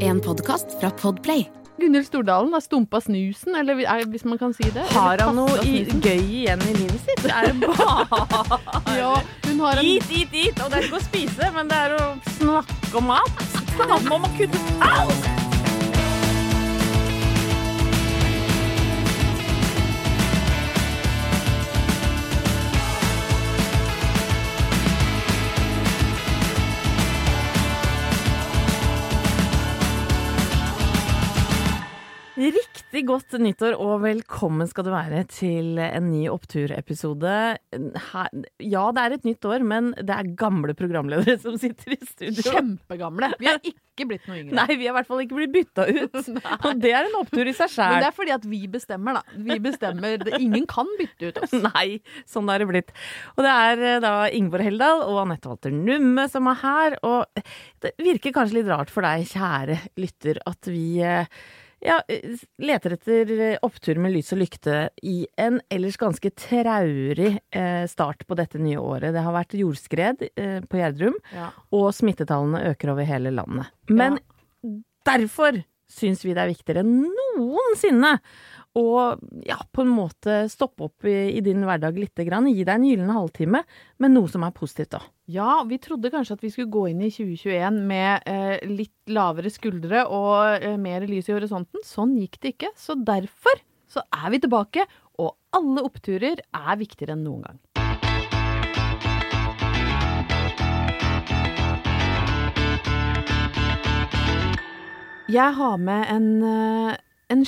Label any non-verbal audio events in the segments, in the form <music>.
En podkast fra Podplay. Gunhild Stordalen har stumpa snusen, eller er- hvis man kan si det. Har han noe i, gøy igjen i livet sitt? Er det bare <laughs> Ja, hun har en Eat, eat, eat! Og det er ikke å spise, men det er å snakke om mat. Snakke om å kutte Au! Riktig godt nyttår og velkommen skal du være til en ny oppturepisode. Ja, det er et nytt år, men det er gamle programledere som sitter i studio. kjempegamle. Vi har ikke blitt noe yngre. <laughs> Nei, vi har i hvert fall ikke blitt bytta ut. <laughs> Og det er en opptur i seg Men det er fordi at vi bestemmer, da. Vi bestemmer. Ingen kan bytte ut oss. <laughs> Nei, sånn er det blitt. Og det er eh, da Ingeborg Heldal og Anette Walter Numme som er her. Og det virker kanskje litt rart for deg, kjære lytter, at vi eh, ja, eh, leter etter eh, opptur med lys og lykte i en ellers ganske traurig eh, start på dette nye året. Det har vært jordskred på Gjerdrum, Ja. og smittetallene øker over hele landet. Men derfor syns vi det er viktigere enn noensinne å ja, på en måte stoppe opp i, i din hverdag lite grann. Gi deg en gyllen halvtime med noe som er positivt, da. Ja, vi trodde kanskje at vi skulle gå inn i 2021 med eh, litt lavere skuldre og eh, mer lys i horisonten. Sånn gikk det ikke. Så derfor så er vi tilbake, og alle oppturer er viktigere enn noen gang. Jeg har med en, en en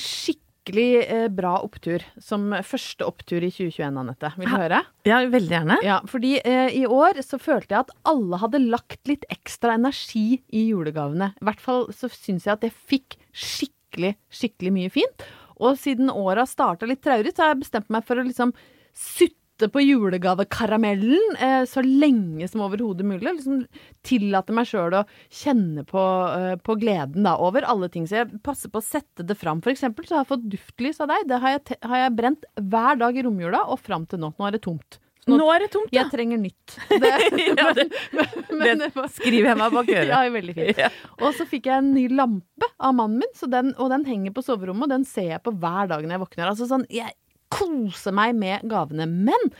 skikkelig eh, bra opptur som første opptur i 2021, Anette. Vil du høre? Ja, veldig gjerne. Ja, fordi eh, i år så følte jeg at alle hadde lagt litt ekstra energi i julegavene. I hvert fall så syns jeg at jeg fikk skikkelig, skikkelig mye fint. Og siden året har starta litt traurig, så har jeg bestemt meg for å liksom sutte på julegavekaramellen eh, så lenge som overhodet mulig. Liksom tillate meg sjøl å kjenne på, eh, på gleden da, over alle ting. Så jeg passer på å sette det fram. For eksempel så har jeg fått duftlys av deg. Det har jeg, har jeg brent hver dag i romjula og fram til nå. Nå er det tomt. Nå, Nå er det tomt, ja. jeg trenger nytt. <laughs> Det, Ja, det- <laughs> men- det skriver jeg meg bak øret. <laughs> Ja, veldig fint. Ja. Og så fikk jeg en ny lampe av mannen min, så den, og den henger på soverommet, og den ser jeg på hver dag når jeg våkner. Altså sånn, jeg koser meg med gavene. Men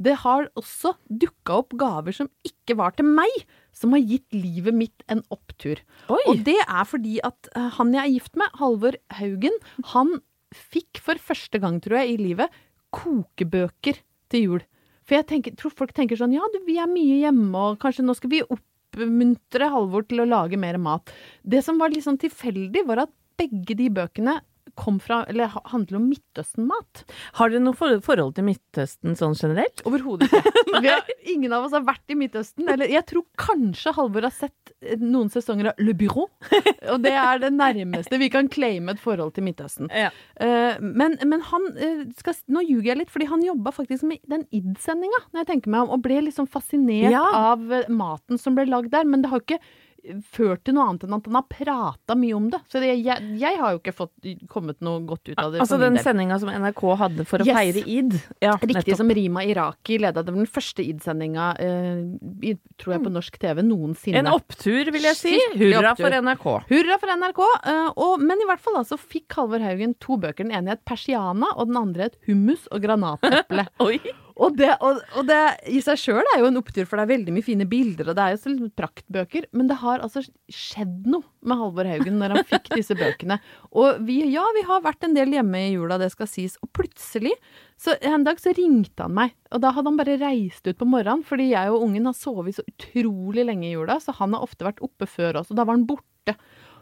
det har også dukka opp gaver som ikke var til meg, som har gitt livet mitt en opptur. Oi. Og det er fordi at eh, han jeg er gift med, Halvor Haugen, han fikk for første gang, tror jeg, i livet kokebøker til jul. For jeg tenker, tror folk tenker sånn, ja, du, vi er mye hjemme, og kanskje nå skal vi oppmuntre Halvor til å lage mer mat. Det som var litt sånn tilfeldig, var at begge de bøkene kom fra, eller handler om Midtøsten-mat. Har dere noe for forhold til Midtøsten sånn generelt? Overhodet ikke. <laughs> <laughs> Vi har, ingen av oss har vært i Midtøsten. Eller jeg tror kanskje Halvor har sett eh, noen sesonger av Le Bureau. <laughs> Og det er det nærmeste vi kan claime et forhold til Midtøsten. Ja. Uh, men, men han uh, skal, Nå ljuger jeg litt, fordi han jobba faktisk med den id-sendinga, når jeg tenker meg om, og ble liksom fascinert Ja. av maten som ble lagd der. Men det har jo ikke ført til noe annet enn at han har prata mye om det. Så det, jeg, jeg har jo ikke fått kommet noe godt ut av det. Altså den sendinga som NRK hadde for å Yes. feire id. Ja, Riktig nettopp. som Rima Iraki leda den første id-sendinga, eh, tror jeg, på norsk TV noensinne. En opptur, vil jeg si. Hurra for NRK. Hurra for NRK! Uh, og, men i hvert fall så fikk Halvor Haugen to bøker. Den ene het Persiana, og den andre het Hummus og granateple. <laughs> Oi. Og, det, og, og det i seg sjøl er jo en opptur, for det er veldig mye fine bilder, og det er jo sånn praktbøker. Men det har altså skjedd noe med Halvor Haugen når han fikk disse bøkene. Og vi, ja, vi har vært en del hjemme i jula, det skal sies. Og plutselig, så en dag så ringte han meg. Og da hadde han bare reist ut på morgenen, fordi jeg og ungen har sovet så utrolig lenge i jula, så han har ofte vært oppe før oss, og da var han borte.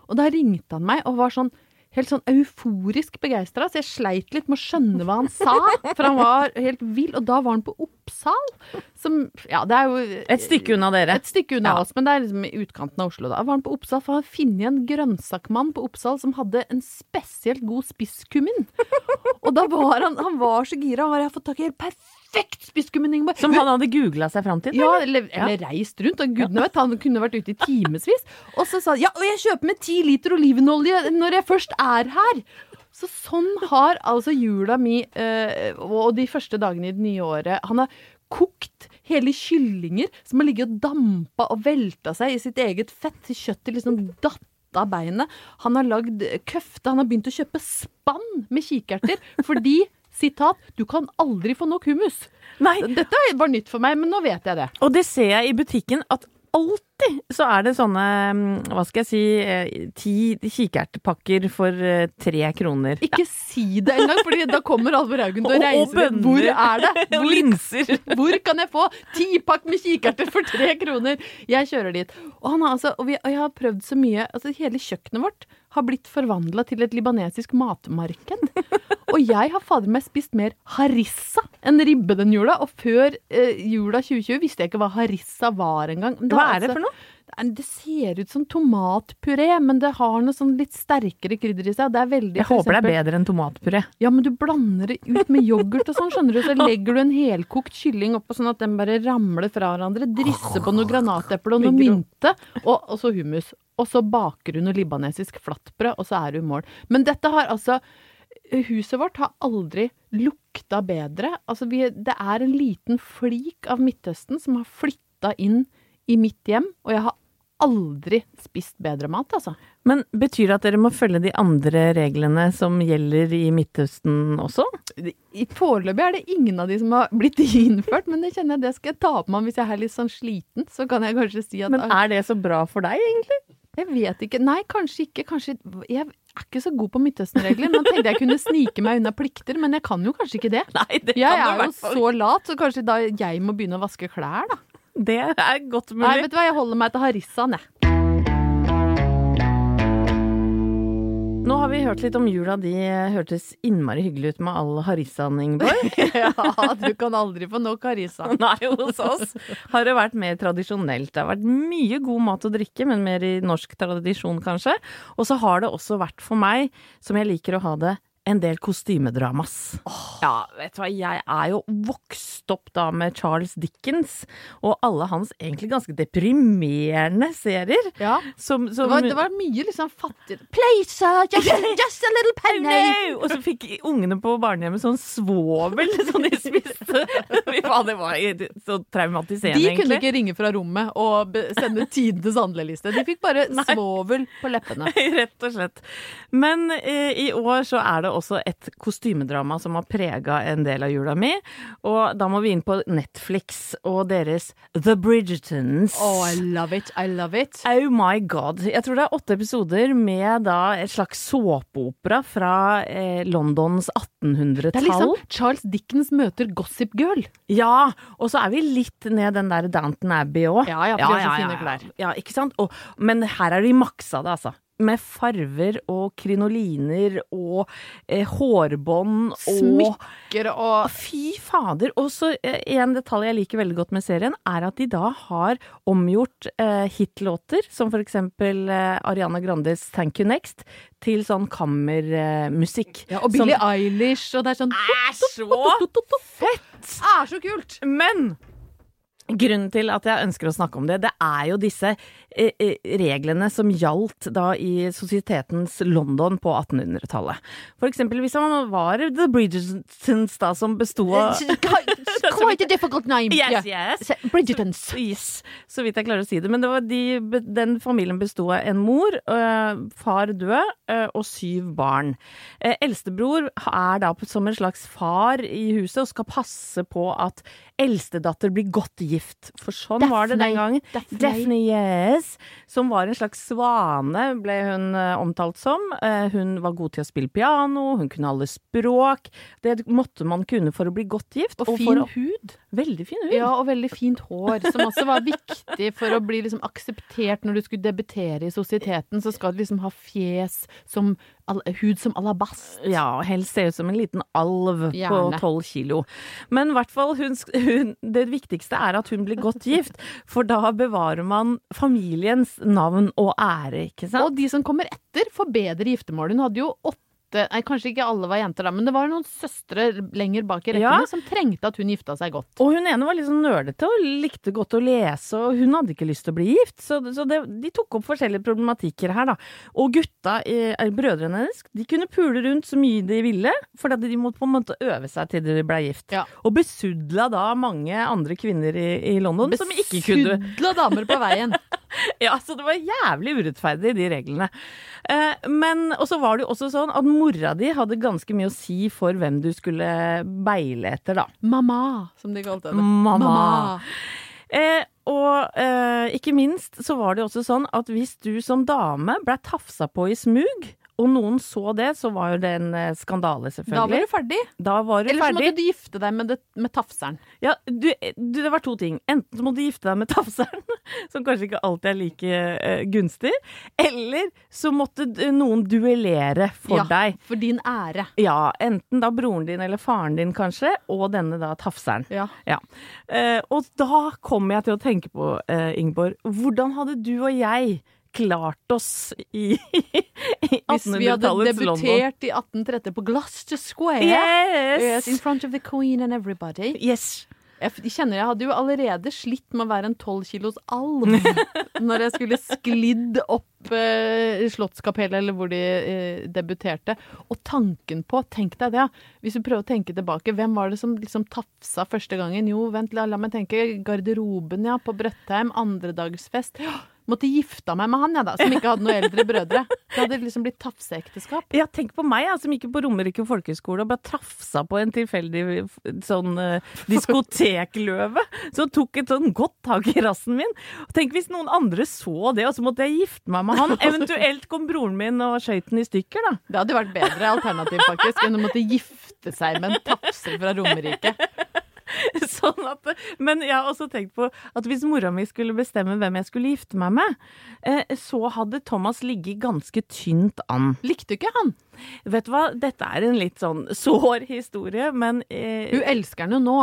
Og da ringte han meg og var sånn helt sånn euforisk begeistra, så jeg sleit litt med å skjønne hva han sa, for han var helt vill. Og da var han på Oppsal, som Ja, det er jo Et stykke unna dere. et stykke unna Ja. oss, men det er liksom i utkanten av Oslo. Da var han på Oppsal, for han funnet en grønnsakmann på Oppsal som hadde en spesielt god spisskummin. <laughs> Og da var han Han var så gira. Han var, 'Jeg har fått tak i helt perfekt spisskummin', Ingeborg. Som han hadde googla seg fram til? Ja, eller? eller, eller reist rundt. Og gudene vet, han kunne vært ute i timevis. Og så sa han ja, og jeg kjøper med ti liter olivenolje når jeg først er her. Så sånn har altså jula mi eh, og de første dagene i det nye året Han har kokt hele kyllinger som har ligget og dampa og velta seg i sitt eget fett kjøttet liksom datt av beinet. Han har lagd køfte. Han har begynt å kjøpe spann med kikerter fordi <laughs> Sitat, du kan aldri få nok hummus. Nei. Dette var nytt for meg, men nå vet jeg det. Og det ser jeg i butikken at alltid så er det sånne, mm, hva skal jeg si, eh, ti kikertepakker for eh, tre kroner. Ikke si det engang, for da kommer Alvor Haugen til å reise. ut. Hvor er det? <laughs> Hvor, linser. <laughs> hvor kan jeg få tipakk med kikerter for tre kroner? Jeg kjører dit. Og, han har altså, og, vi, og jeg har prøvd så mye altså Hele kjøkkenet vårt har blitt forvandla til et libanesisk matmarked. Og jeg har fader meg spist mer harissa enn ribbe den jula. Og før eh, jula 2020 visste jeg ikke hva harissa var engang. Hva er det for noe? Det ser ut som tomatpuré, men det har noe sånn litt sterkere krydder i seg. Det er veldig Jeg håper håper det er bedre enn tomatpuré. ja, men du blander det ut med yoghurt og sånn, skjønner du. Så legger du en helkokt kylling oppå sånn at den bare ramler fra hverandre. Drysser på noe granateple og noe mynte, og, og så hummus. Og så baker hun noe libanesisk flatbrød, og så er hun i mål. Men dette har altså Huset vårt har aldri lukta bedre. Altså, vi, det er en liten flik av Midtøsten som har flytta inn i mitt hjem, og jeg har aldri spist bedre mat, altså. Men betyr det at dere må følge de andre reglene som gjelder i Midtøsten også? I Foreløpig er det ingen av de som har blitt <laughs> innført, men det kjenner jeg det skal jeg ta på meg hvis jeg er litt sånn sliten. Så kan jeg kanskje si at Men er det så bra for deg, egentlig? Jeg vet ikke. Nei, kanskje ikke. Kanskje Jeg er ikke så god på Midtøsten-regler. Man tenkte jeg kunne snike meg unna plikter, men jeg kan jo kanskje ikke det. Nei, det Jeg kan er jo så lat, så kanskje da jeg må begynne å vaske klær, da. Det er godt Nei, mulig. vet du hva, jeg holder meg til harissaen, jeg. Nå har vi hørt litt om jula. De hørtes innmari hyggelig ut med all harissaen, Ingeborg. <laughs> Ja, du kan aldri få nok harissa. <laughs> Nei, hos oss har det vært mer tradisjonelt. Det har vært mye god mat og drikke, men mer i norsk tradisjon, kanskje. Og så har det også vært for meg, som jeg liker å ha det, en del kostymedramas. Ja, vet du hva, jeg er jo vokst opp da med Charles Dickens, og alle hans egentlig ganske deprimerende serier. Ja. Som, Det var, det var mye liksom fattig Please, sir, just, <laughs> just a little penny. No! Og så fikk ungene på barnehjemmet sånn svovel <laughs> som de spiste. Det var så traumatiserende, De kunne egentlig. ikke ringe fra rommet og sende tidenes handleliste. De fikk bare <laughs> svovel på leppene. Rett og slett. Men eh, i år så er det også et kostymedrama som har prega en del av jula mi. Og da må vi inn på Netflix og deres The Bridgertons. Oh, I love it. I love it. Oh my god. Jeg tror det er åtte episoder med da et slags såpeopera fra eh, Londons Det er liksom Charles Dickens møter Gossip Girl. Ja, og så er vi litt ned den der Downton Abbey òg. Ja, ja, ja, ja, ja, ja. Ja, ikke sant? Og, men her er de maksa det, altså. Med farver og krinoliner og eh, hårbånd og Smykker og Fy fader! Og så eh, en detalj jeg liker veldig godt med serien, er at de da har omgjort eh, hitlåter, som for eksempel eh, Ariana Grandes Thank You Next, til sånn kammermusikk. ja, Og Billie Eilish, og det er sånn er så <laughs> fett! Er så kult! Men Grunnen til at jeg ønsker å snakke om det, det er jo disse eh, eh, reglene som gjaldt da i sosietetens London på 1800-tallet. For eksempel hvis man var The Bridgertons da, som besto av <laughs> Quite a difficult name. Yes, yes. Bridgertons. Yes, så vidt jeg klarer å si det. Men det var de, den familien besto av en mor, øh, far død øh, og syv barn. Eh, Eldstebror er da som en slags far i huset og skal passe på at eldstedatter blir godt gift. For sånn var det den gangen. Daphne. Daphne, yes. Som var en slags svane, ble hun eh, omtalt som. Eh, hun var god til å spille piano, hun kunne alle språk. Det måtte man kunne for å bli godt gift. Og og fin å- hud. Veldig fin hud. Ja, og veldig fint hår, som også var viktig for å bli liksom akseptert når du skulle debutere i sosieteten. Så skal du liksom ha fjes som hud som alabast. Ja, og helst ser ut som en liten alv på Gjerne. tolv kilo. Men i hvert fall, hun, hun, det viktigste er at hun blir godt gift, for da bevarer man familiens navn og ære, ikke sant? Og de som kommer etter, får bedre giftermål. Hun hadde jo åtte Nei, kanskje ikke alle var jenter da, men det var noen søstre lenger bak i rekkene Ja. som trengte at hun gifta seg godt. Og hun ene var litt sånn nølete og likte godt å lese, og hun hadde ikke lyst til å bli gift. Så, så det, de tok opp forskjellige problematikker her, da. Og gutta, eh, brødrene hennes, de kunne pule rundt så mye de ville, for de måtte på en måte øve seg til de ble gift. Ja. Og besudla da mange andre kvinner i, i London Besudla damer på veien. <laughs> <laughs> Ja, så det var jævlig urettferdig, de reglene. Eh, men og så var det jo også sånn at mora di hadde ganske mye å si for hvem du skulle beile etter, da. Mamma, som de kalte det. Mamma. Eh, og eh, ikke minst så var det jo også sånn at hvis du som dame ble tafsa på i smug, og noen så det, så var jo det en skandale, selvfølgelig. Da var du ferdig. Da var du Eller så måtte du gifte deg med, det, med tafseren. Ja, du, du, det var to ting. Enten så må du gifte deg med <laughs> tafseren, som kanskje ikke alltid er like uh, gunstig, eller så måtte noen duellere for ja, deg. For din ære. Ja, enten da broren din eller faren din kanskje, og denne da tafseren. Ja. Ja. Uh, og da kom jeg til å tenke på, uh, Ingeborg, hvordan hadde du og jeg klart oss i <laughs> Hvis <laughs> vi hadde 1800-tallets London? debutert i 1830 på Gloucester Square. Yes! Yes, in front of the queen and everybody. yes. Jeg kjenner jeg hadde jo allerede slitt med å være en tolv kilos alv <laughs> når jeg skulle sklidd opp eh, Slottskapellet, eller hvor de eh, debuterte. Og tanken på, tenk deg det, hvis du prøver å tenke tilbake, hvem var det som liksom tafsa første gangen? Jo, vent, la, la meg tenke. Garderoben, ja, på Brøttheim. Andredagsfest. Ja, måtte gifta meg med han, jeg da, som ikke hadde noen eldre brødre. Det hadde liksom blitt tafseekteskap. Ja, tenk på meg, jeg, som gikk på Romerike folkehøgskole og bare trafsa på en tilfeldig sånn uh, <laughs> diskotekløve som tok et sånn godt tak i rassen min. Tenk hvis noen andre så det, og så måtte jeg gifte meg med han. Eventuelt kom broren min og skøyt den i stykker, da. Det hadde vært bedre alternativ, faktisk, enn å måtte gifte seg med en tafser fra Romerike. <laughs> Sånn at, men jeg har også tenkt på at hvis mora mi skulle bestemme hvem jeg skulle gifte meg med, eh, så hadde Thomas ligget ganske tynt an. Likte du ikke han? Vet du hva, dette er en litt sånn <laughs> sår historie, men eh, Hun elsker han jo nå.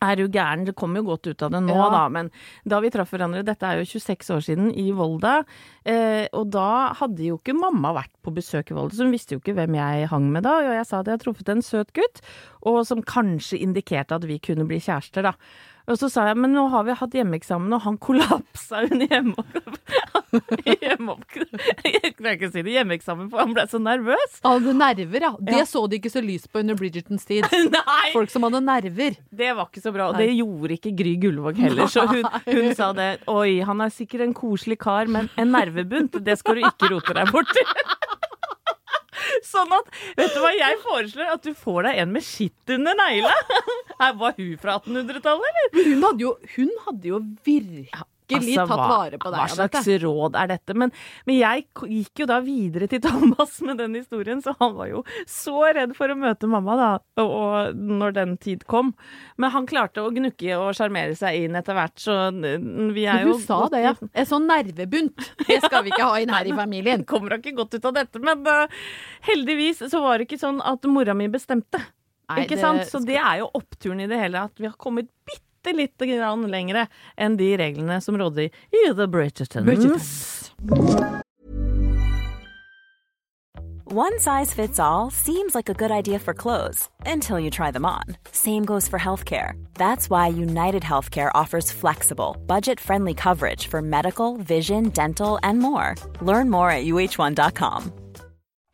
Er du gæren? Det kommer jo godt ut av det nå, Ja. da. Men da vi traff hverandre, dette er jo 26 år siden, i Volda. Eh, og da hadde jo ikke mamma vært på besøk i Volda, så hun visste jo ikke hvem jeg hang med da. Og jeg sa at jeg hadde truffet en søt gutt, og som kanskje indikerte at vi kunne bli kjærester, da. Og så sa jeg men nå har vi hatt hjemmeeksamen, og han kollapsa under hjemme... <laughs> hjemme jeg klarer ikke å si det. Hjemmeeksamen, for han ble så nervøs. Hadde nerver, ja. Det Ja. så de ikke så lyst på under Bridgertons tid. <laughs> Nei! Folk som hadde nerver. Det var ikke så bra, og det gjorde ikke Gry Gullvåg heller. Så hun, hun sa det. Oi, han er sikkert en koselig kar, men en nervebunt, det skal du ikke rote deg borti. <laughs> <laughs> Sånn at, vet du hva jeg foreslår? At du får deg en med skitt under negla. <laughs> Var hun fra 1800-tallet, eller? Hun hadde jo, hun hadde jo virkelig Altså, tatt vare på deg. Hva slags råd er dette? Men, men jeg gikk jo da videre til Thomas med den historien, så han var jo så redd for å møte mamma da, og, og når den tid kom. Men han klarte å gnukke og sjarmere seg inn etter hvert, så vi er jo hun sa det, ja. En sånn nervebunt. Det skal vi ikke ha inn her i familien. <laughs> Kommer da ikke godt ut av dette, men uh, heldigvis så var det ikke sånn at mora mi bestemte. Nei, ikke sant? Så det er jo oppturen i det hele, at vi har kommet bitte lite grann enn de reglene som rådde i, The. Bridgertons. One size fits all seems like a good idea for clothes until you try them on. Same goes for healthcare. That's why United Healthcare offers flexible, budget friendly coverage for medical, vision, dental, and more. Learn more at uh1.com.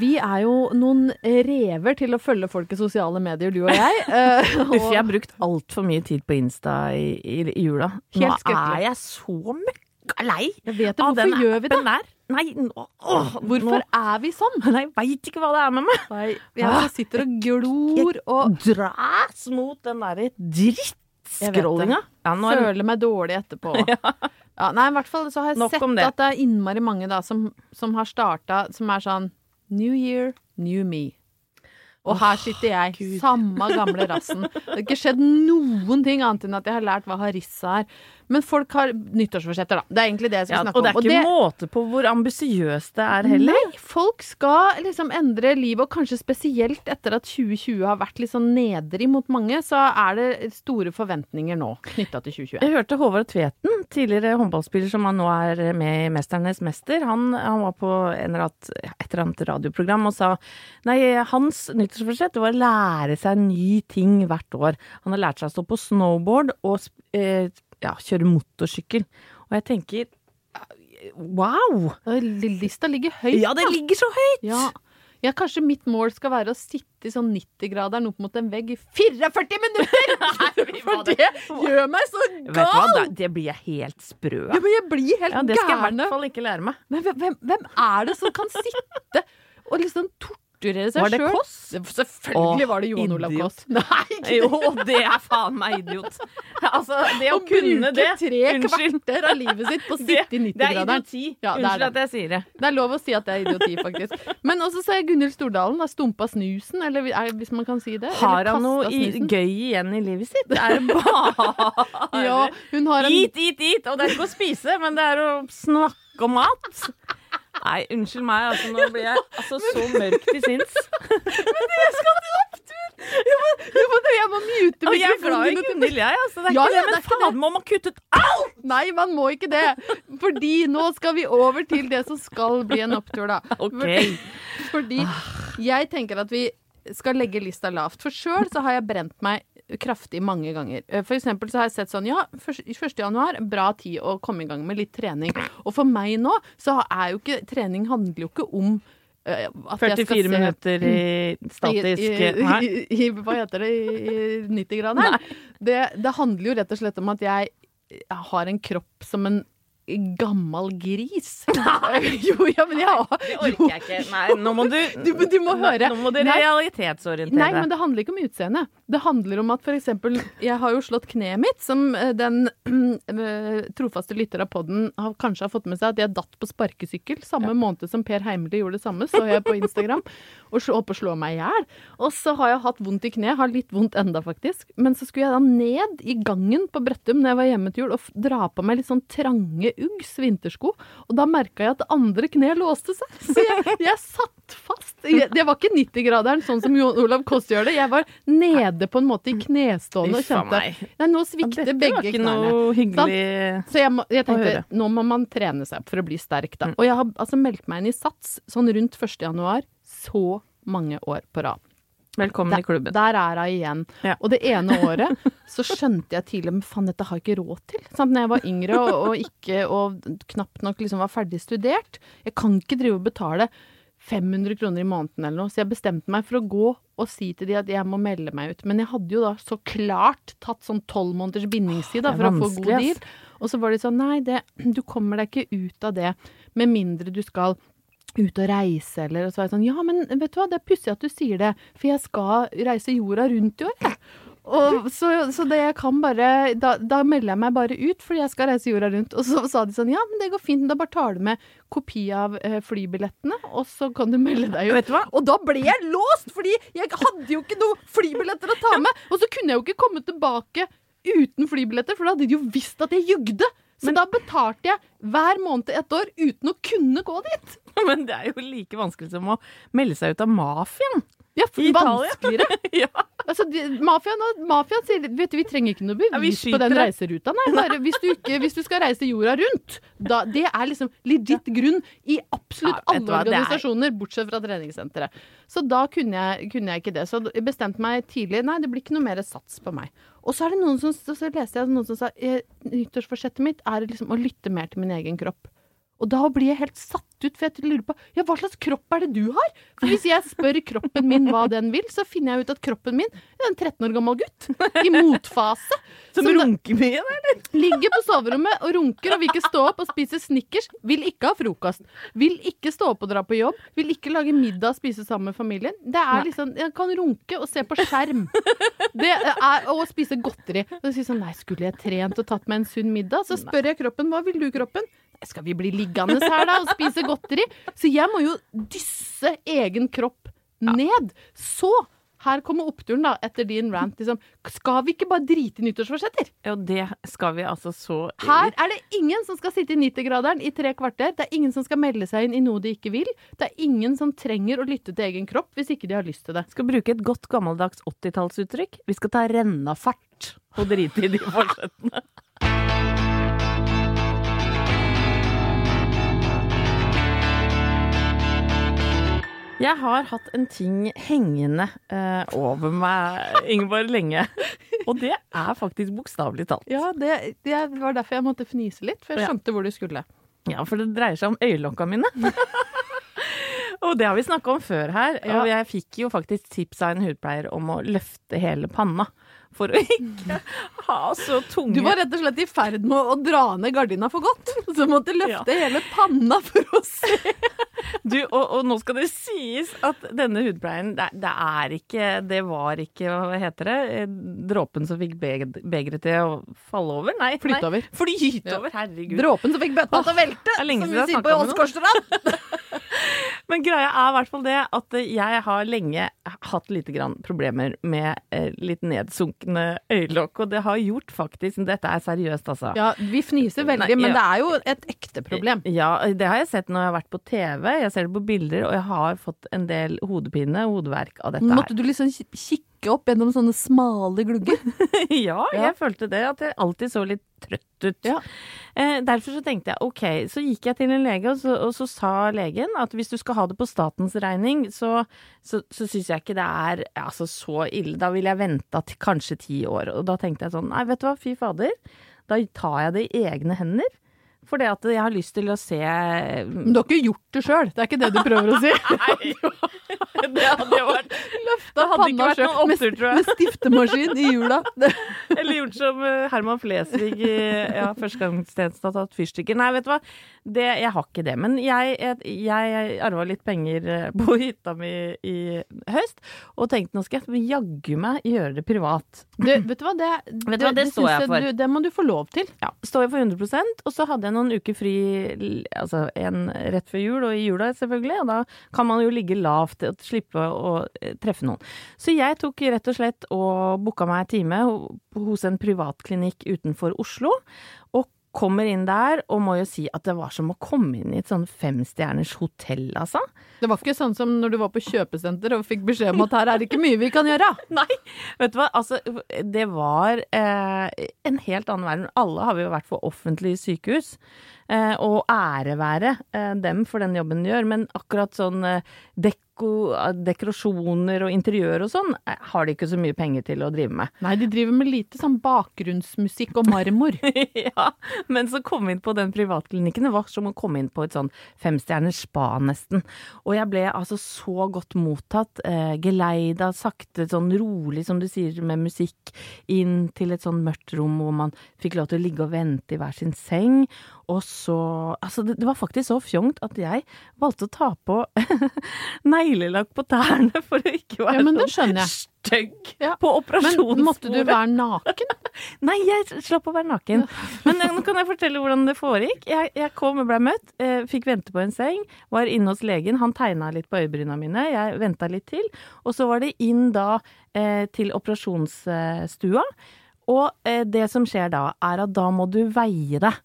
Vi er jo noen rever til å følge folk i sosiale medier, du og jeg. <laughs> Eh, Uff, jeg har og brukt altfor mye tid på Insta i, i, i jula. Nå er jeg så møkka lei jeg vet det, av den gjør vi det? der. Nei, nå, åh, Hvorfor nå, er vi sånn? <laughs> Nei, Jeg veit ikke hva det er med meg. Nei, jeg sitter og glor og Dras mot den derre drittscrollinga. Ja, nå er føler meg dårlig etterpå. <laughs> Ja, nei, i hvert fall så har jeg Nok sett det. at det er innmari mange da som, som har starta Som er sånn New year, new me. Og her sitter jeg, samme gamle rassen. Det har ikke skjedd noen ting annet enn at jeg har lært hva harissa er. Men folk har nyttårsforsetter, da. Det er egentlig det jeg skal ja, snakke Og det er om. ikke måte på hvor ambisiøst det er heller. Nei, folk skal liksom endre livet, og kanskje spesielt etter at 2020 har vært litt sånn nedrig mot mange, så er det store forventninger nå knytta til 2021. Jeg hørte Håvard Tveten, tidligere håndballspiller som han nå er med i Mesternes mester. Han, han var på et eller annet radioprogram og sa nei, hans nyttårsforsett var å lære seg ny ting hvert år. Han har lært seg å stå på snowboard og eh, ja, kjøre motorsykkel. Og jeg tenker wow! Lista ligger høyt. Ja, det ligger så høyt! Ja. ja, kanskje mitt mål skal være å sitte i sånn 90-graderen opp mot en vegg i 44 minutter! <laughs> For det gjør meg så Vet du hva, det blir jeg helt sprø Ja, men jeg blir helt Ja, det skal jeg i hvert fall ikke lære meg. Men hvem, hvem, er det som kan sitte og liksom torturere seg Var det sjøl? Kåss? Selvfølgelig Åh, var det Johan Olav. Kåss. Nei, ikke Jo, det er faen meg idiot. Altså, det å Å kunne det tre Unnskyld. kvarter av livet sitt på å sitte i det er idioti. Ja, det er Unnskyld det. at jeg sier det. Det er lov å si at det er idioti, faktisk. <laughs> Men også så er Gunhild Stordalen har stumpa snusen, eller er, hvis man kan si det. Har han noe i, gøy igjen i livet sitt? Det er bare <laughs> Ja, hun har en Eat, eat, eat! Og det er ikke å spise, men det er å snakke om mat. Nei, unnskyld meg, altså, nå blir jeg altså, så mørk til sinns. en opptur! jeg må mute meg. jeg er glad i. Gunhild, jeg. Altså, det er Ja, ikke det, det men er faen, må man kutte ut alt? Nei, man må ikke det. Fordi nå skal vi over til det som skal bli en opptur, da. <laughs> Ok. Fordi jeg tenker at vi skal legge lista lavt. For sjøl så har jeg brent meg kraftig mange ganger. Eh, For eksempel så har jeg sett sånn, ja, 1. januar, bra tid å komme i gang med litt trening. Og for meg nå, så er jo ikke Trening handler jo ikke om eh, at jeg skal 44 se- minutter i statisk i, i, Nei. i, Hva heter det? I, i 90-graderen? Det, det handler jo rett og slett om at jeg har en kropp som en gammel gris. <laughs> <laughs> jo, ja, men ja. Det orker jeg ikke. Nei, nå må du <laughs> Du, du må høre. Nå må du Nei. realitetsorientere Nei, men det handler ikke om utseende. Det handler om at eksempel Jeg har jo slått kneet mitt, som eh, den <clears throat> eh, trofaste lytter av poden har, kanskje har fått med seg at jeg datt på sparkesykkel samme måned som Per Heimly gjorde det samme, så jeg på Instagram, og så opp og slå meg i hjel. Og så har jeg hatt vondt i kneet, har litt vondt enda faktisk. Men så skulle jeg da ned i gangen på Brøttum når jeg var hjemme til jul, og dra på meg litt sånn trange Uggs vintersko, og da merka jeg at det andre kneet låste seg. Så jeg, jeg satt fast. Jeg, det var ikke 90-graderen sånn som Jon Olav Koss gjør det. Jeg var nede på en måte i knestående og kjente. Nei, nå svikter dette begge var ikke knærne. noe hyggelig Så jeg, må, jeg å tenkte, høre. nå må man trene seg opp for å bli sterk, Mm. da. Og jeg har altså meldt meg inn i SATS sånn rundt 1. januar så mange år på rad. Velkommen i klubben. Der er hun igjen. Ja. Og det ene året så skjønte jeg tidlig men faen, dette har jeg ikke råd til. Sant? Når jeg var yngre og, og ikke og knapt nok liksom var ferdig studert. Jeg kan ikke drive og betale 500 kroner i måneden eller noe. Så jeg bestemte meg for å gå og si til de at jeg må melde meg ut. Men jeg hadde jo da så klart tatt sånn tolv måneders bindingstid da, for å få god deal. Og så var de sånn nei, det, du kommer deg ikke ut av det med mindre du skal ut og reise, eller og så var jeg sånn Ja, men vet du hva, det er pussig at du sier det, for jeg skal reise jorda rundt i år, jeg. Og så, så det jeg kan bare da, da melder jeg meg bare ut, fordi jeg skal reise jorda rundt. Og så sa de sånn Ja, men det går fint, da bare tar du med kopi av eh, flybillettene, og så kan du melde deg ut. Vet du hva? Og da ble jeg låst, fordi jeg hadde jo ikke noen flybilletter å ta med. Og så kunne jeg jo ikke komme tilbake uten flybilletter, for da hadde de jo visst at jeg jugde. Så da betalte jeg hver måned et år uten å kunne gå dit. <laughs> Men det er jo like vanskelig som å melde seg ut av mafiaen. Ja, for I vanskeligere. <laughs> ja. Altså, mafiaen, mafiaen sier vet du, vi trenger ikke noe Ja, bevis på den reiseruta. Nei, bare hvis du, ikke, hvis du skal reise jorda rundt. Da, det er liksom legit grunn i absolutt Ja, alle hva, organisasjoner, er- bortsett fra treningssenteret. Så da kunne jeg, kunne jeg ikke det. Så jeg bestemte meg tidlig nei, det blir ikke noe mer sats på meg. Og så er det noen som, så leste jeg noen som sa eh, nyttårsforsettet mitt er liksom å lytte mer til min egen kropp. Og da blir jeg helt satt ut, for jeg lurer på ja, hva slags kropp er det du har? For hvis jeg spør kroppen min hva den vil, så finner jeg ut at kroppen min er en 13 år gammel gutt i motfase. Som som runker mye, eller? Ligger på soverommet og runker og vil ikke stå opp og spise Snickers. Vil ikke ha frokost. Vil ikke stå opp og dra på jobb. Vil ikke lage middag og spise sammen med familien. Det er liksom, Jeg kan runke og se på skjerm. Det er, og spise godteri. Og så sier sånn Nei, skulle jeg trent og tatt meg en sunn middag? Så spør jeg kroppen hva vil du, kroppen? Skal vi bli liggende her da og spise godteri? Så jeg må jo dysse egen kropp ned. Så her kommer oppturen, da, etter din rant. Liksom. Skal vi ikke bare drite i nyttårsforsetter? Jo, det skal vi altså så Her er det ingen som skal sitte i 90-graderen i tre kvarter. Det er ingen som skal melde seg inn i noe de ikke vil. Det er ingen som trenger å lytte til egen kropp hvis ikke de har lyst til det. Skal bruke et godt gammeldags 80-tallsuttrykk. Vi skal ta rennafart og drite i de forsettene. Jeg har hatt en ting hengende uh, over meg, Ingeborg, lenge. Og det er faktisk bokstavelig talt. Ja, det, det var derfor jeg måtte fnise litt, for jeg Ja. skjønte hvor du skulle. Ja, for det dreier seg om øyelokka mine. <laughs> og det har vi snakka om før her. Ja. Og jeg fikk jo faktisk tips av en hudpleier om å løfte hele panna. For å ikke ha så tunge Du var rett og slett i ferd med å dra ned gardina for godt. Så måtte løfte hele panna for å se. Du, og, og nå skal det sies at denne hudpleien, det, det er ikke Det var ikke, hva heter det, dråpen som fikk beg- begeret til å falle over? Nei. Flyte over. Flyte Ja. over, herregud. Dråpen som fikk bøtta til å velte, som vi sier på noen. Åsgårdstrand. <laughs> <laughs> Men greia er i hvert fall det at jeg har lenge hatt lite grann problemer med eh, litt nedsunkne øyelokk, og det har gjort faktisk Dette er seriøst, altså. Ja, vi fniser veldig, Nei, men ja. det er jo et ekte problem. Ja, det har jeg sett når jeg har vært på TV, jeg ser det på bilder, og jeg har fått en del hodepine hodeverk av dette her. Måtte du liksom ki- kikke opp gjennom sånne smale glugger? ja, <laughs> Ja. jeg følte det, at jeg alltid så litt trøtt ut. Ja. Eh, derfor så tenkte jeg ok, så gikk jeg til en lege, og så, og så sa legen at hvis du skal ha det på statens regning, så, så, så syns jeg ikke det er altså, så ille. Da ville jeg venta til kanskje ti år. Og da tenkte jeg sånn, nei vet du hva, fy fader. Da tar jeg det i egne hender. For det at jeg har lyst til å se Men du har ikke gjort det sjøl, det er ikke det du prøver å si? <laughs> Det hadde jo vært Løfta panna sjøl med, med stiftemaskin i hjula. Eller gjort som eh, Herman Flesvig i ja, førstegangstjenesten har tatt fyrstikker. Nei, vet du hva. Det, jeg har ikke det. Men jeg, jeg, jeg arva litt penger eh, på hytta mi i høst, og tenkte nå skal jeg jaggu meg gjøre det privat. Du, vet du hva, det, det, det, det står jeg for. Du, det må du få lov til. Ja, Står jeg for 100 og så hadde jeg noen uker fri altså en rett før jul, og i jula selvfølgelig, og da kan man jo ligge lavt og slippe å eh, treffe noen. Så jeg tok rett og slett og booka meg time hos en privatklinikk utenfor Oslo, og kommer inn der, og må jo si at det var som å komme inn i et sånn femstjerners hotell, altså. Det var ikke sånn som når du var på kjøpesenter og fikk beskjed om at her er det ikke mye vi kan gjøre. <laughs> Nei, vet du hva, altså det var eh, en helt annen verden. Alle har vi jo vært på offentlige sykehus, eh, og ære være eh, dem for den jobben de gjør, men akkurat sånn eh, deko, dekorasjoner og interiør og sånn eh, har de ikke så mye penger til å drive med. Nei, de driver med lite sånn bakgrunnsmusikk og marmor. <laughs> ja, men så kom vi inn på den privatklinikken. Det var som å komme inn på et sånn femstjerners spa, nesten. Og jeg ble altså så godt mottatt. Eh, geleida sakte, sånn rolig, som du sier, med musikk, inn til et sånn mørkt rom hvor man fikk lov til å ligge og vente i hver sin seng. Og så Altså, det, det var faktisk så fjongt at jeg valgte å ta på <laughs> neglelakk på tærne for å ikke være Ja, men det sånn skjønner jeg. stygg Ja. på operasjonsbordet. Men måtte du være naken? <laughs> Nei, jeg slapp å være naken. Men eh, nå kan jeg fortelle hvordan det foregikk. Jeg, jeg kom og ble møtt, eh, fikk vente på en seng, var inne hos legen. Han tegna litt på øyebryna mine, jeg venta litt til. Og så var det inn da eh, til operasjonsstua. Og eh, det som skjer da, er at da må du veie deg.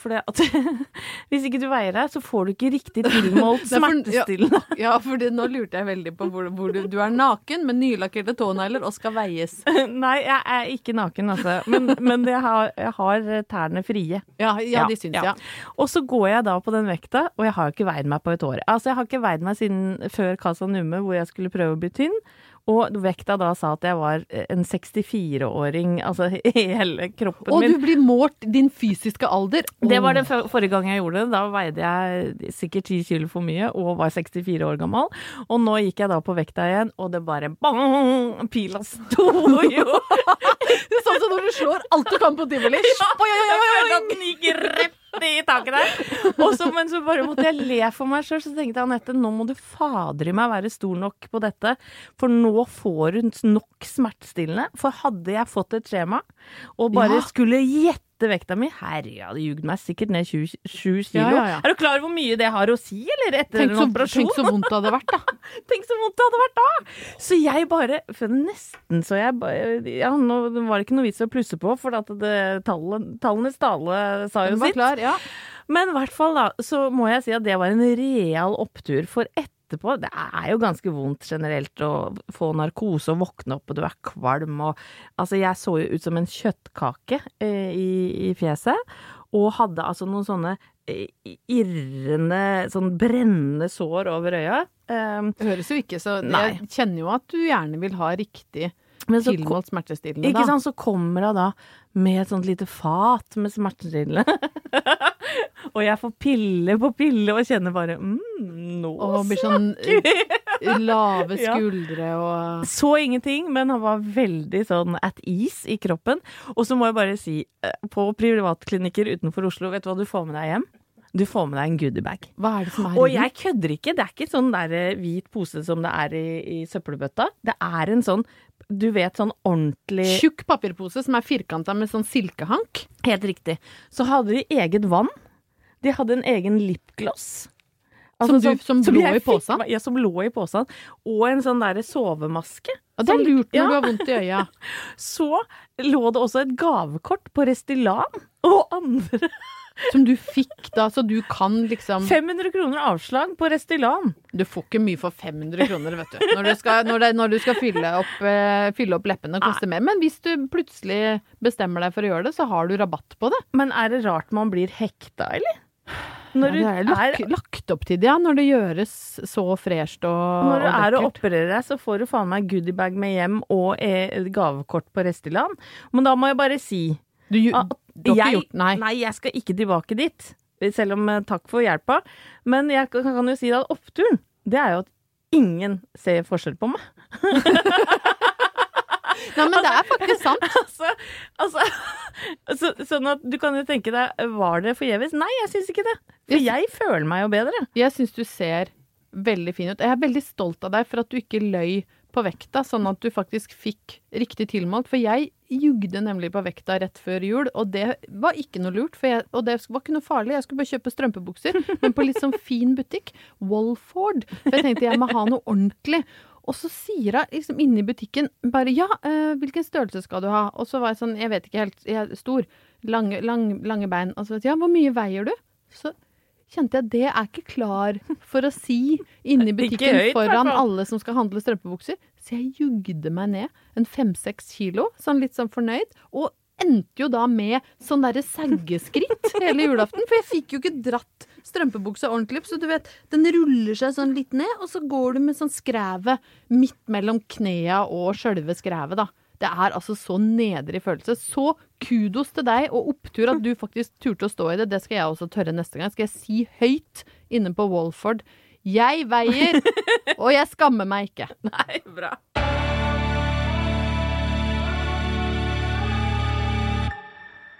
For det at <laughs> hvis ikke du veier deg, så får du ikke riktig <laughs> tilmålt er smertestillende. <laughs> Ja, for nå lurte jeg veldig på hvor, hvor du, du er naken med nylakkerte tånegler og skal veies. Nei, jeg er ikke naken, altså. Men, men jeg, har, jeg har tærne frie. Ja, ja, de syns, ja. Og så går jeg da på den vekta, og jeg har ikke veid meg på et år. Altså, jeg har ikke veid meg siden før Casa Numme, hvor jeg skulle prøve å bli tynn. Og vekta da sa at jeg var en 64-åring, altså <laughs> hele kroppen Og min. du blir målt din fysiske alder. Det var det forrige gang jeg gjorde det. Da veide jeg sikkert 10 kilo for mye og var 64 år gammel. Og nå gikk jeg da på vekta igjen, og det bare bang! Pila sto jo! <laughs> Det er sånn som når du slår alt du kan på tivoli. <laughs> Ja, Jeg følte at den gikk rett <laughs> i taket der. Og så, men så bare måtte jeg le for meg sjøl. Så tenkte jeg Anette, nå må du fader i meg være stor nok på dette. For nå får hun nok smertestillende. For hadde jeg fått et skjema og bare Ja. skulle gjette vekta mi Herre, jeg hadde jugd meg sikkert ned 27 kilo. Ja, ja, ja. Er du klar over hvor mye det har å si, eller? Etter Tenk en så, operasjon? tenk så vondt det hadde vært, da. <laughs> Tenk så vondt det hadde vært da! Så jeg bare Nesten så jeg bare Ja, nå var det ikke noe vits å plusse på, for at det, tallene, tallenes tale sa jo sitt. klar, ja. Men i hvert fall, da, så må jeg si at det var en real opptur. For etterpå Det er jo ganske vondt generelt å få narkose og våkne opp, og du er kvalm og Altså, jeg så jo ut som en kjøttkake eh, i, i fjeset. Og hadde altså noen sånne eh, irrende, sånn brennende sår over øya. Um, Det høres jo ikke så. Jeg kjenner jo at du gjerne vil ha riktig men så, tilmålt smertestillende, Ikke da. sant, så kommer hun da med et sånt lite fat med smertestillende. <laughs> og jeg får pille på pille og kjenner bare mm, nå Og blir sånn eh, lave <laughs> skuldre og Så ingenting, men han var veldig sånn at ease i kroppen. Og så må jeg bare si, eh, på privatklinikker utenfor Oslo, vet du hva du får med deg hjem? Du får med deg en goodiebag. Hva er det som er Og i jeg kødder ikke, det er ikke sånn der eh, hvit pose som det er i, i søppelbøtta. Det er en sånn, du vet, sånn ordentlig Tjukk papirpose som er firkanta med sånn silkehank. Helt riktig. Så hadde de eget vann. De hadde en egen lipgloss. Som du- som lå i posen? Ja, som lå i posen. Og en sånn derre sovemaske. Og det er Som- lurt når ja. du har vondt i øya. <laughs> Så lå det også et gavekort på Restylane og andre. Som du fikk da, så du kan liksom 500 kroner avslag på Restylan. Du får ikke mye for 500 kroner, vet du. Når du skal, når det, når du skal fylle, opp, uh, fylle opp leppene, koster mer. Men hvis du plutselig bestemmer deg for å gjøre det, så har du rabatt på det. Men er det rart man blir hekta, eller? Når ja, det er lagt, lagt opp til det, ja. Når det gjøres så fresht og, Når du og er og opererer deg, så får du faen meg goodiebag med hjem og eh, gavekort på Restyland. Men da må jeg bare si Du, at du har ikke gjort Nei. jeg skal ikke tilbake dit. Selv om eh, takk for hjelpa. Men jeg kan, kan jo si at oppturen, det er jo at ingen ser forskjell på meg. <laughs> Nei, men det er faktisk sant. <laughs> altså, altså så, Sånn at du kan jo tenke deg, var det forgjeves? Nei, jeg syns ikke det. For jeg føler meg jo bedre. Jeg syns du ser veldig fin ut. Jeg er veldig stolt av deg for at du ikke løy på vekta, sånn at du faktisk fikk riktig tilmålt. For jeg jugde nemlig på vekta rett før jul, og det var ikke noe lurt. Jeg, og det var ikke noe farlig. Jeg skulle bare kjøpe strømpebukser, men på litt sånn fin butikk. Walford. For jeg tenkte jeg må ha noe ordentlig. Og så sier hun liksom inne i butikken bare ja, øh, hvilken størrelse skal du ha? Og så var jeg sånn, jeg vet ikke helt, jeg er stor. Lange, lang, lange bein. Og så vet jeg, ja, hvor mye veier du? Så kjente jeg det er ikke klar for å si inne i butikken høyt, foran alle som skal handle strømpebukser. Så jeg jugde meg ned en fem-seks kilo, sånn litt sånn fornøyd. Og endte jo da med sånn derre saggeskritt hele julaften. For jeg fikk jo ikke dratt strømpebuksa ordentlig opp. Så du vet, den ruller seg sånn litt ned, og så går du med sånn skrevet midt mellom knea og sjølve skrevet, da. Det er altså så nedrig følelse. Så kudos til deg, og opptur at du faktisk turte å stå i det. Det skal jeg også tørre neste gang. Skal jeg si høyt inne på Walford Jeg veier, og jeg skammer meg ikke. <laughs> Nei, bra.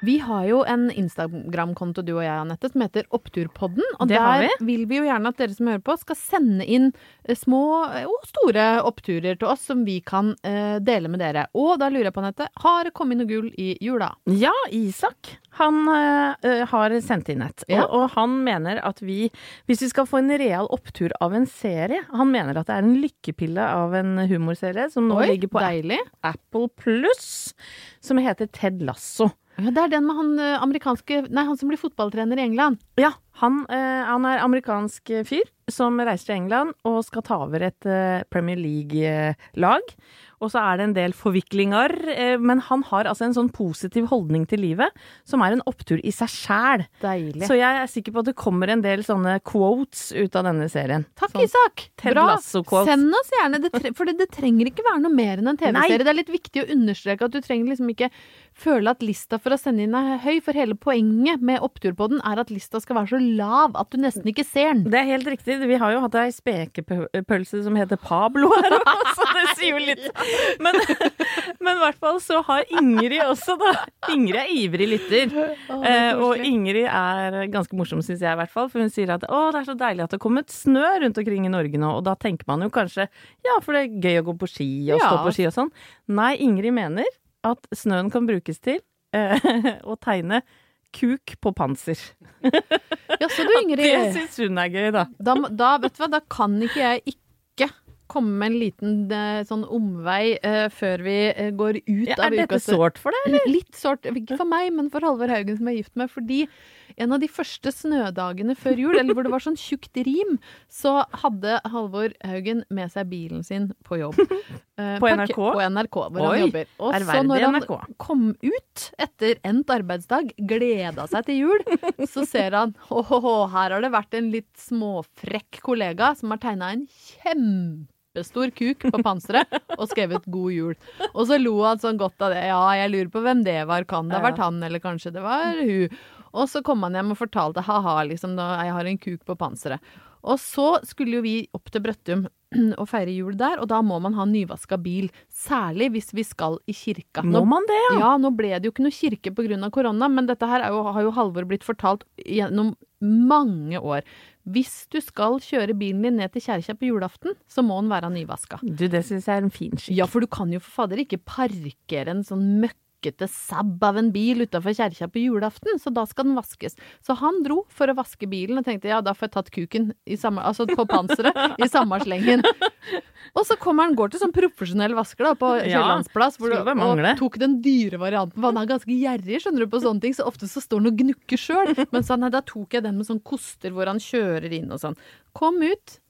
Vi har jo en Instagram-konto, du og jeg, Anette, som heter Oppturpodden. Og Det der vil vi jo gjerne at dere som hører på, skal sende inn eh, små eh, og store oppturer til oss som vi kan uh, dele med dere. Og da lurer jeg på, Anette, har det kommet noe gull i jula? Ja, Isak. Han øh, har sendt inn et. Ja. Og, og han mener at vi, hvis vi skal få en real opptur av en serie Han mener at det er en lykkepille av en humorserie som nå Oi, ligger på deilig. Apple Pluss, som heter Ted Lasso. Ja, det er den med han eh, amerikanske Nei, han som blir fotballtrener i England. Ja, han, eh, han er amerikansk fyr som reiser til England og skal ta over et eh, Premier League-lag. Og så er det en del forviklinger, eh, men han har altså en sånn positiv holdning til livet som er en opptur i seg sjæl. Så jeg er sikker på at det kommer en del sånne quotes ut av denne serien. Takk, Sånn Isak. Bra. Send oss gjerne, det for det, det trenger ikke være noe mer enn en TV-serie. Det er litt viktig å understreke at du trenger liksom ikke føle at lista for å sende inn er høy, for hele poenget med opptur på den er at lista skal være så lav at du nesten ikke ser den. Det er helt riktig. Vi har jo hatt ei spekepølse som heter Pablo her så <laughs> det sier jo litt. Men, men i hvert fall så har Ingrid også, da. Ingrid er ivrig lytter. Eh, og Ingrid er ganske morsom, syns jeg i hvert fall. For hun sier at å, det er så deilig at det har kommet snø rundt omkring i Norge nå. Og da tenker man jo kanskje ja, for det er gøy å gå på ski og stå på ski og sånn. Nei, Ingrid mener at snøen kan brukes til eh, <laughs> å tegne kuk på panser. Ja, så du, <laughs> Det Ingrid. syns hun er gøy, da. Da, da, vet du hva, da kan ikke jeg ikke komme med en liten eh, sånn omvei uh, før vi eh, går ut Ja, av er dette sårt for deg, eller? Litt sårt. Ikke for meg, men for Halvor Haugen som er gift med. Fordi en av de første snødagene før jul, eller hvor det var sånn tjukt rim, så hadde Halvor Haugen med seg bilen sin på jobb. Uh, <laughs> På NRK? På NRK, hvor Oi, han jobber. Og så når han NRK. kom ut etter endt arbeidsdag, gleda seg til jul, så ser han åhå, her har det vært en litt småfrekk kollega som har tegna en kjempestor kuk på panseret og skrevet 'God jul'. Og så lo han sånn godt av det. Ja, jeg lurer på hvem det var. Kan det ha vært han, eller kanskje det var hun? Og så kom han hjem og fortalte ha-ha, liksom, jeg har en kuk på panseret. Og så skulle jo vi opp til Brøttum og feire jul der, og da må man ha nyvaska bil. Særlig hvis vi skal i kirka. Nå, Må man det, ja? Ja, nå ble det jo ikke noe kirke pga. korona, men dette her er jo, har jo Halvor blitt fortalt gjennom mange år. Hvis du skal kjøre bilen din ned til kjerka på julaften, så må den være nyvaska. Du, det syns jeg er en fin skikk. Ja, for du kan jo for fader ikke parkere en sånn møkkete sabb av en bil utafor kjerka på julaften, så da skal den vaskes. Så han dro for å vaske bilen og tenkte ja, da får jeg tatt kuken i samme, altså på panseret i samme slengen. Og så kommer han, går til sånn profesjonell vasker da, på Ja, Kiellandsplass, mangle. og tok den dyre varianten, for han er ganske gjerrig, skjønner du, på sånne ting, så ofte så står han og gnukker sjøl. Men så, nei, da tok jeg den med sånn koster hvor han kjører inn og sånn. Kom ut.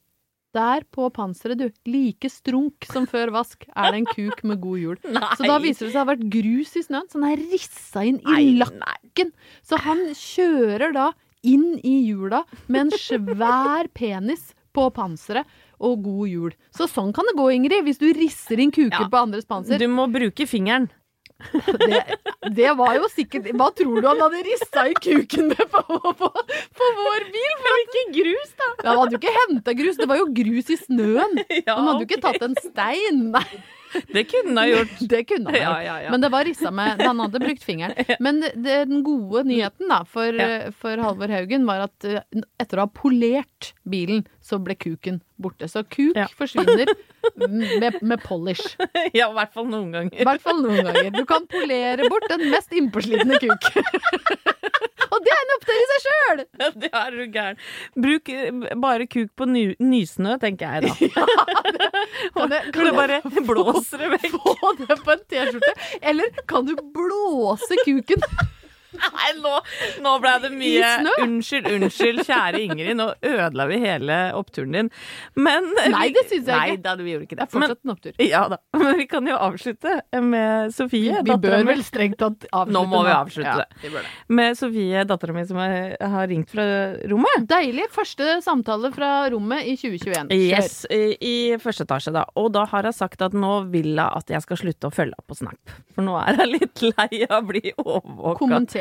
Der på panseret, du. Like strunk som før vask er det en kuk med god jul. <laughs> Så da viser det seg å ha vært grus i snøen, så den er rissa inn i lakken. Så han kjører da inn i jula med en svær penis på panseret og god jul. Så sånn kan det gå, Ingrid, hvis du risser inn kuker Ja. på andres panser. Du må bruke fingeren. Det, det var jo sikkert Hva tror du han hadde rissa i kuken med på, på, på vår bil? For ikke grus, da! Ja, han hadde jo ikke henta grus, det var jo grus i snøen. <laughs> Ja, Han hadde jo ikke tatt en stein. Nei, <laughs> Det kunne han ha gjort. <laughs> det kunne han Ja, ja, ja. Men det var rissa med Han hadde brukt fingeren. <laughs> Men det, det, den gode nyheten da for, for Halvor Haugen var at eh, etter å ha polert bilen, så ble kuken borte. Så kuk forsvinner med, med polish. Ja, i hvert fall noen I ganger. hvert fall noen ganger. Du kan polere bort den mest innpåslitne kuk. Og det er en opptur i seg sjøl! <laughs> Det er du gæren. Bruk eh, bare kuk på ny nysnø, tenker jeg da. <laughs> Kan det, kan det bare blåser det vekk. Få det på en T-skjorte? Eller kan du blåse kuken? <laughs> Nei, nå, nå ble det mye? Unnskyld, unnskyld, kjære Ingrid. Nå ødela vi hele oppturen din. Men Nei, det syns jeg Nei ikke. da, vi gjorde ikke Det det. er fortsatt en opptur. Ja da. <laughs> Men vi kan jo avslutte med Sofie. Vi vi bør vel strengt tatt <laughs> avslutte Nå må vi avslutte Ja, det. det. Med Sofie, dattera mi, som har, har ringt fra rommet. Deilig. Første samtale fra rommet i 2021. Kjør. Yes, i, i første etasje, da. Og da har hun sagt at nå vil hun at jeg skal slutte å følge opp på Snap. For nå er hun litt lei av å bli overvåka.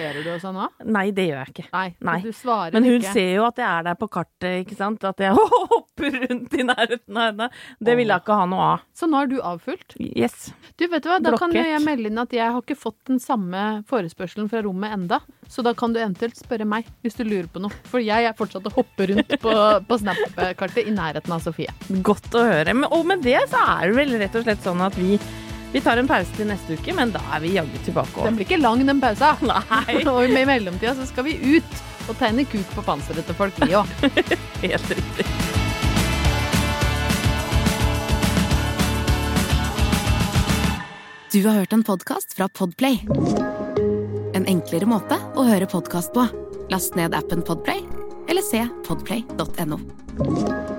Kommenterer du og sånn òg? Nei, det gjør jeg ikke. Nei, Nei. du svarer Men hun ikke. ser jo at jeg er der på kartet, ikke sant. At jeg <laughs> hopper rundt i nærheten av henne. Det vil jeg ikke ha noe av. Så nå er du avfulgt? Yes. Du, vet du hva, Da kan jeg melde inn at jeg har ikke fått den samme forespørselen fra rommet enda. Så da kan du eventuelt spørre meg hvis du lurer på noe. For jeg er fortsatt å hoppe rundt på, på Snap-kartet i nærheten av Sofie. Godt å høre. Men, og med det så er det vel rett og slett sånn at vi, vi tar en pause til neste uke, men da er vi jaggu tilbake. Også. Den blir ikke lang, den pausa. <laughs> Nei. <laughs> og i mellomtida så skal vi ut og tegne kuk på panseret til folk, vi òg. <laughs> Helt riktig. Du har hørt en podkast fra Podplay. En enklere måte å høre podkast på. Last ned appen Podplay, eller se podplay.no.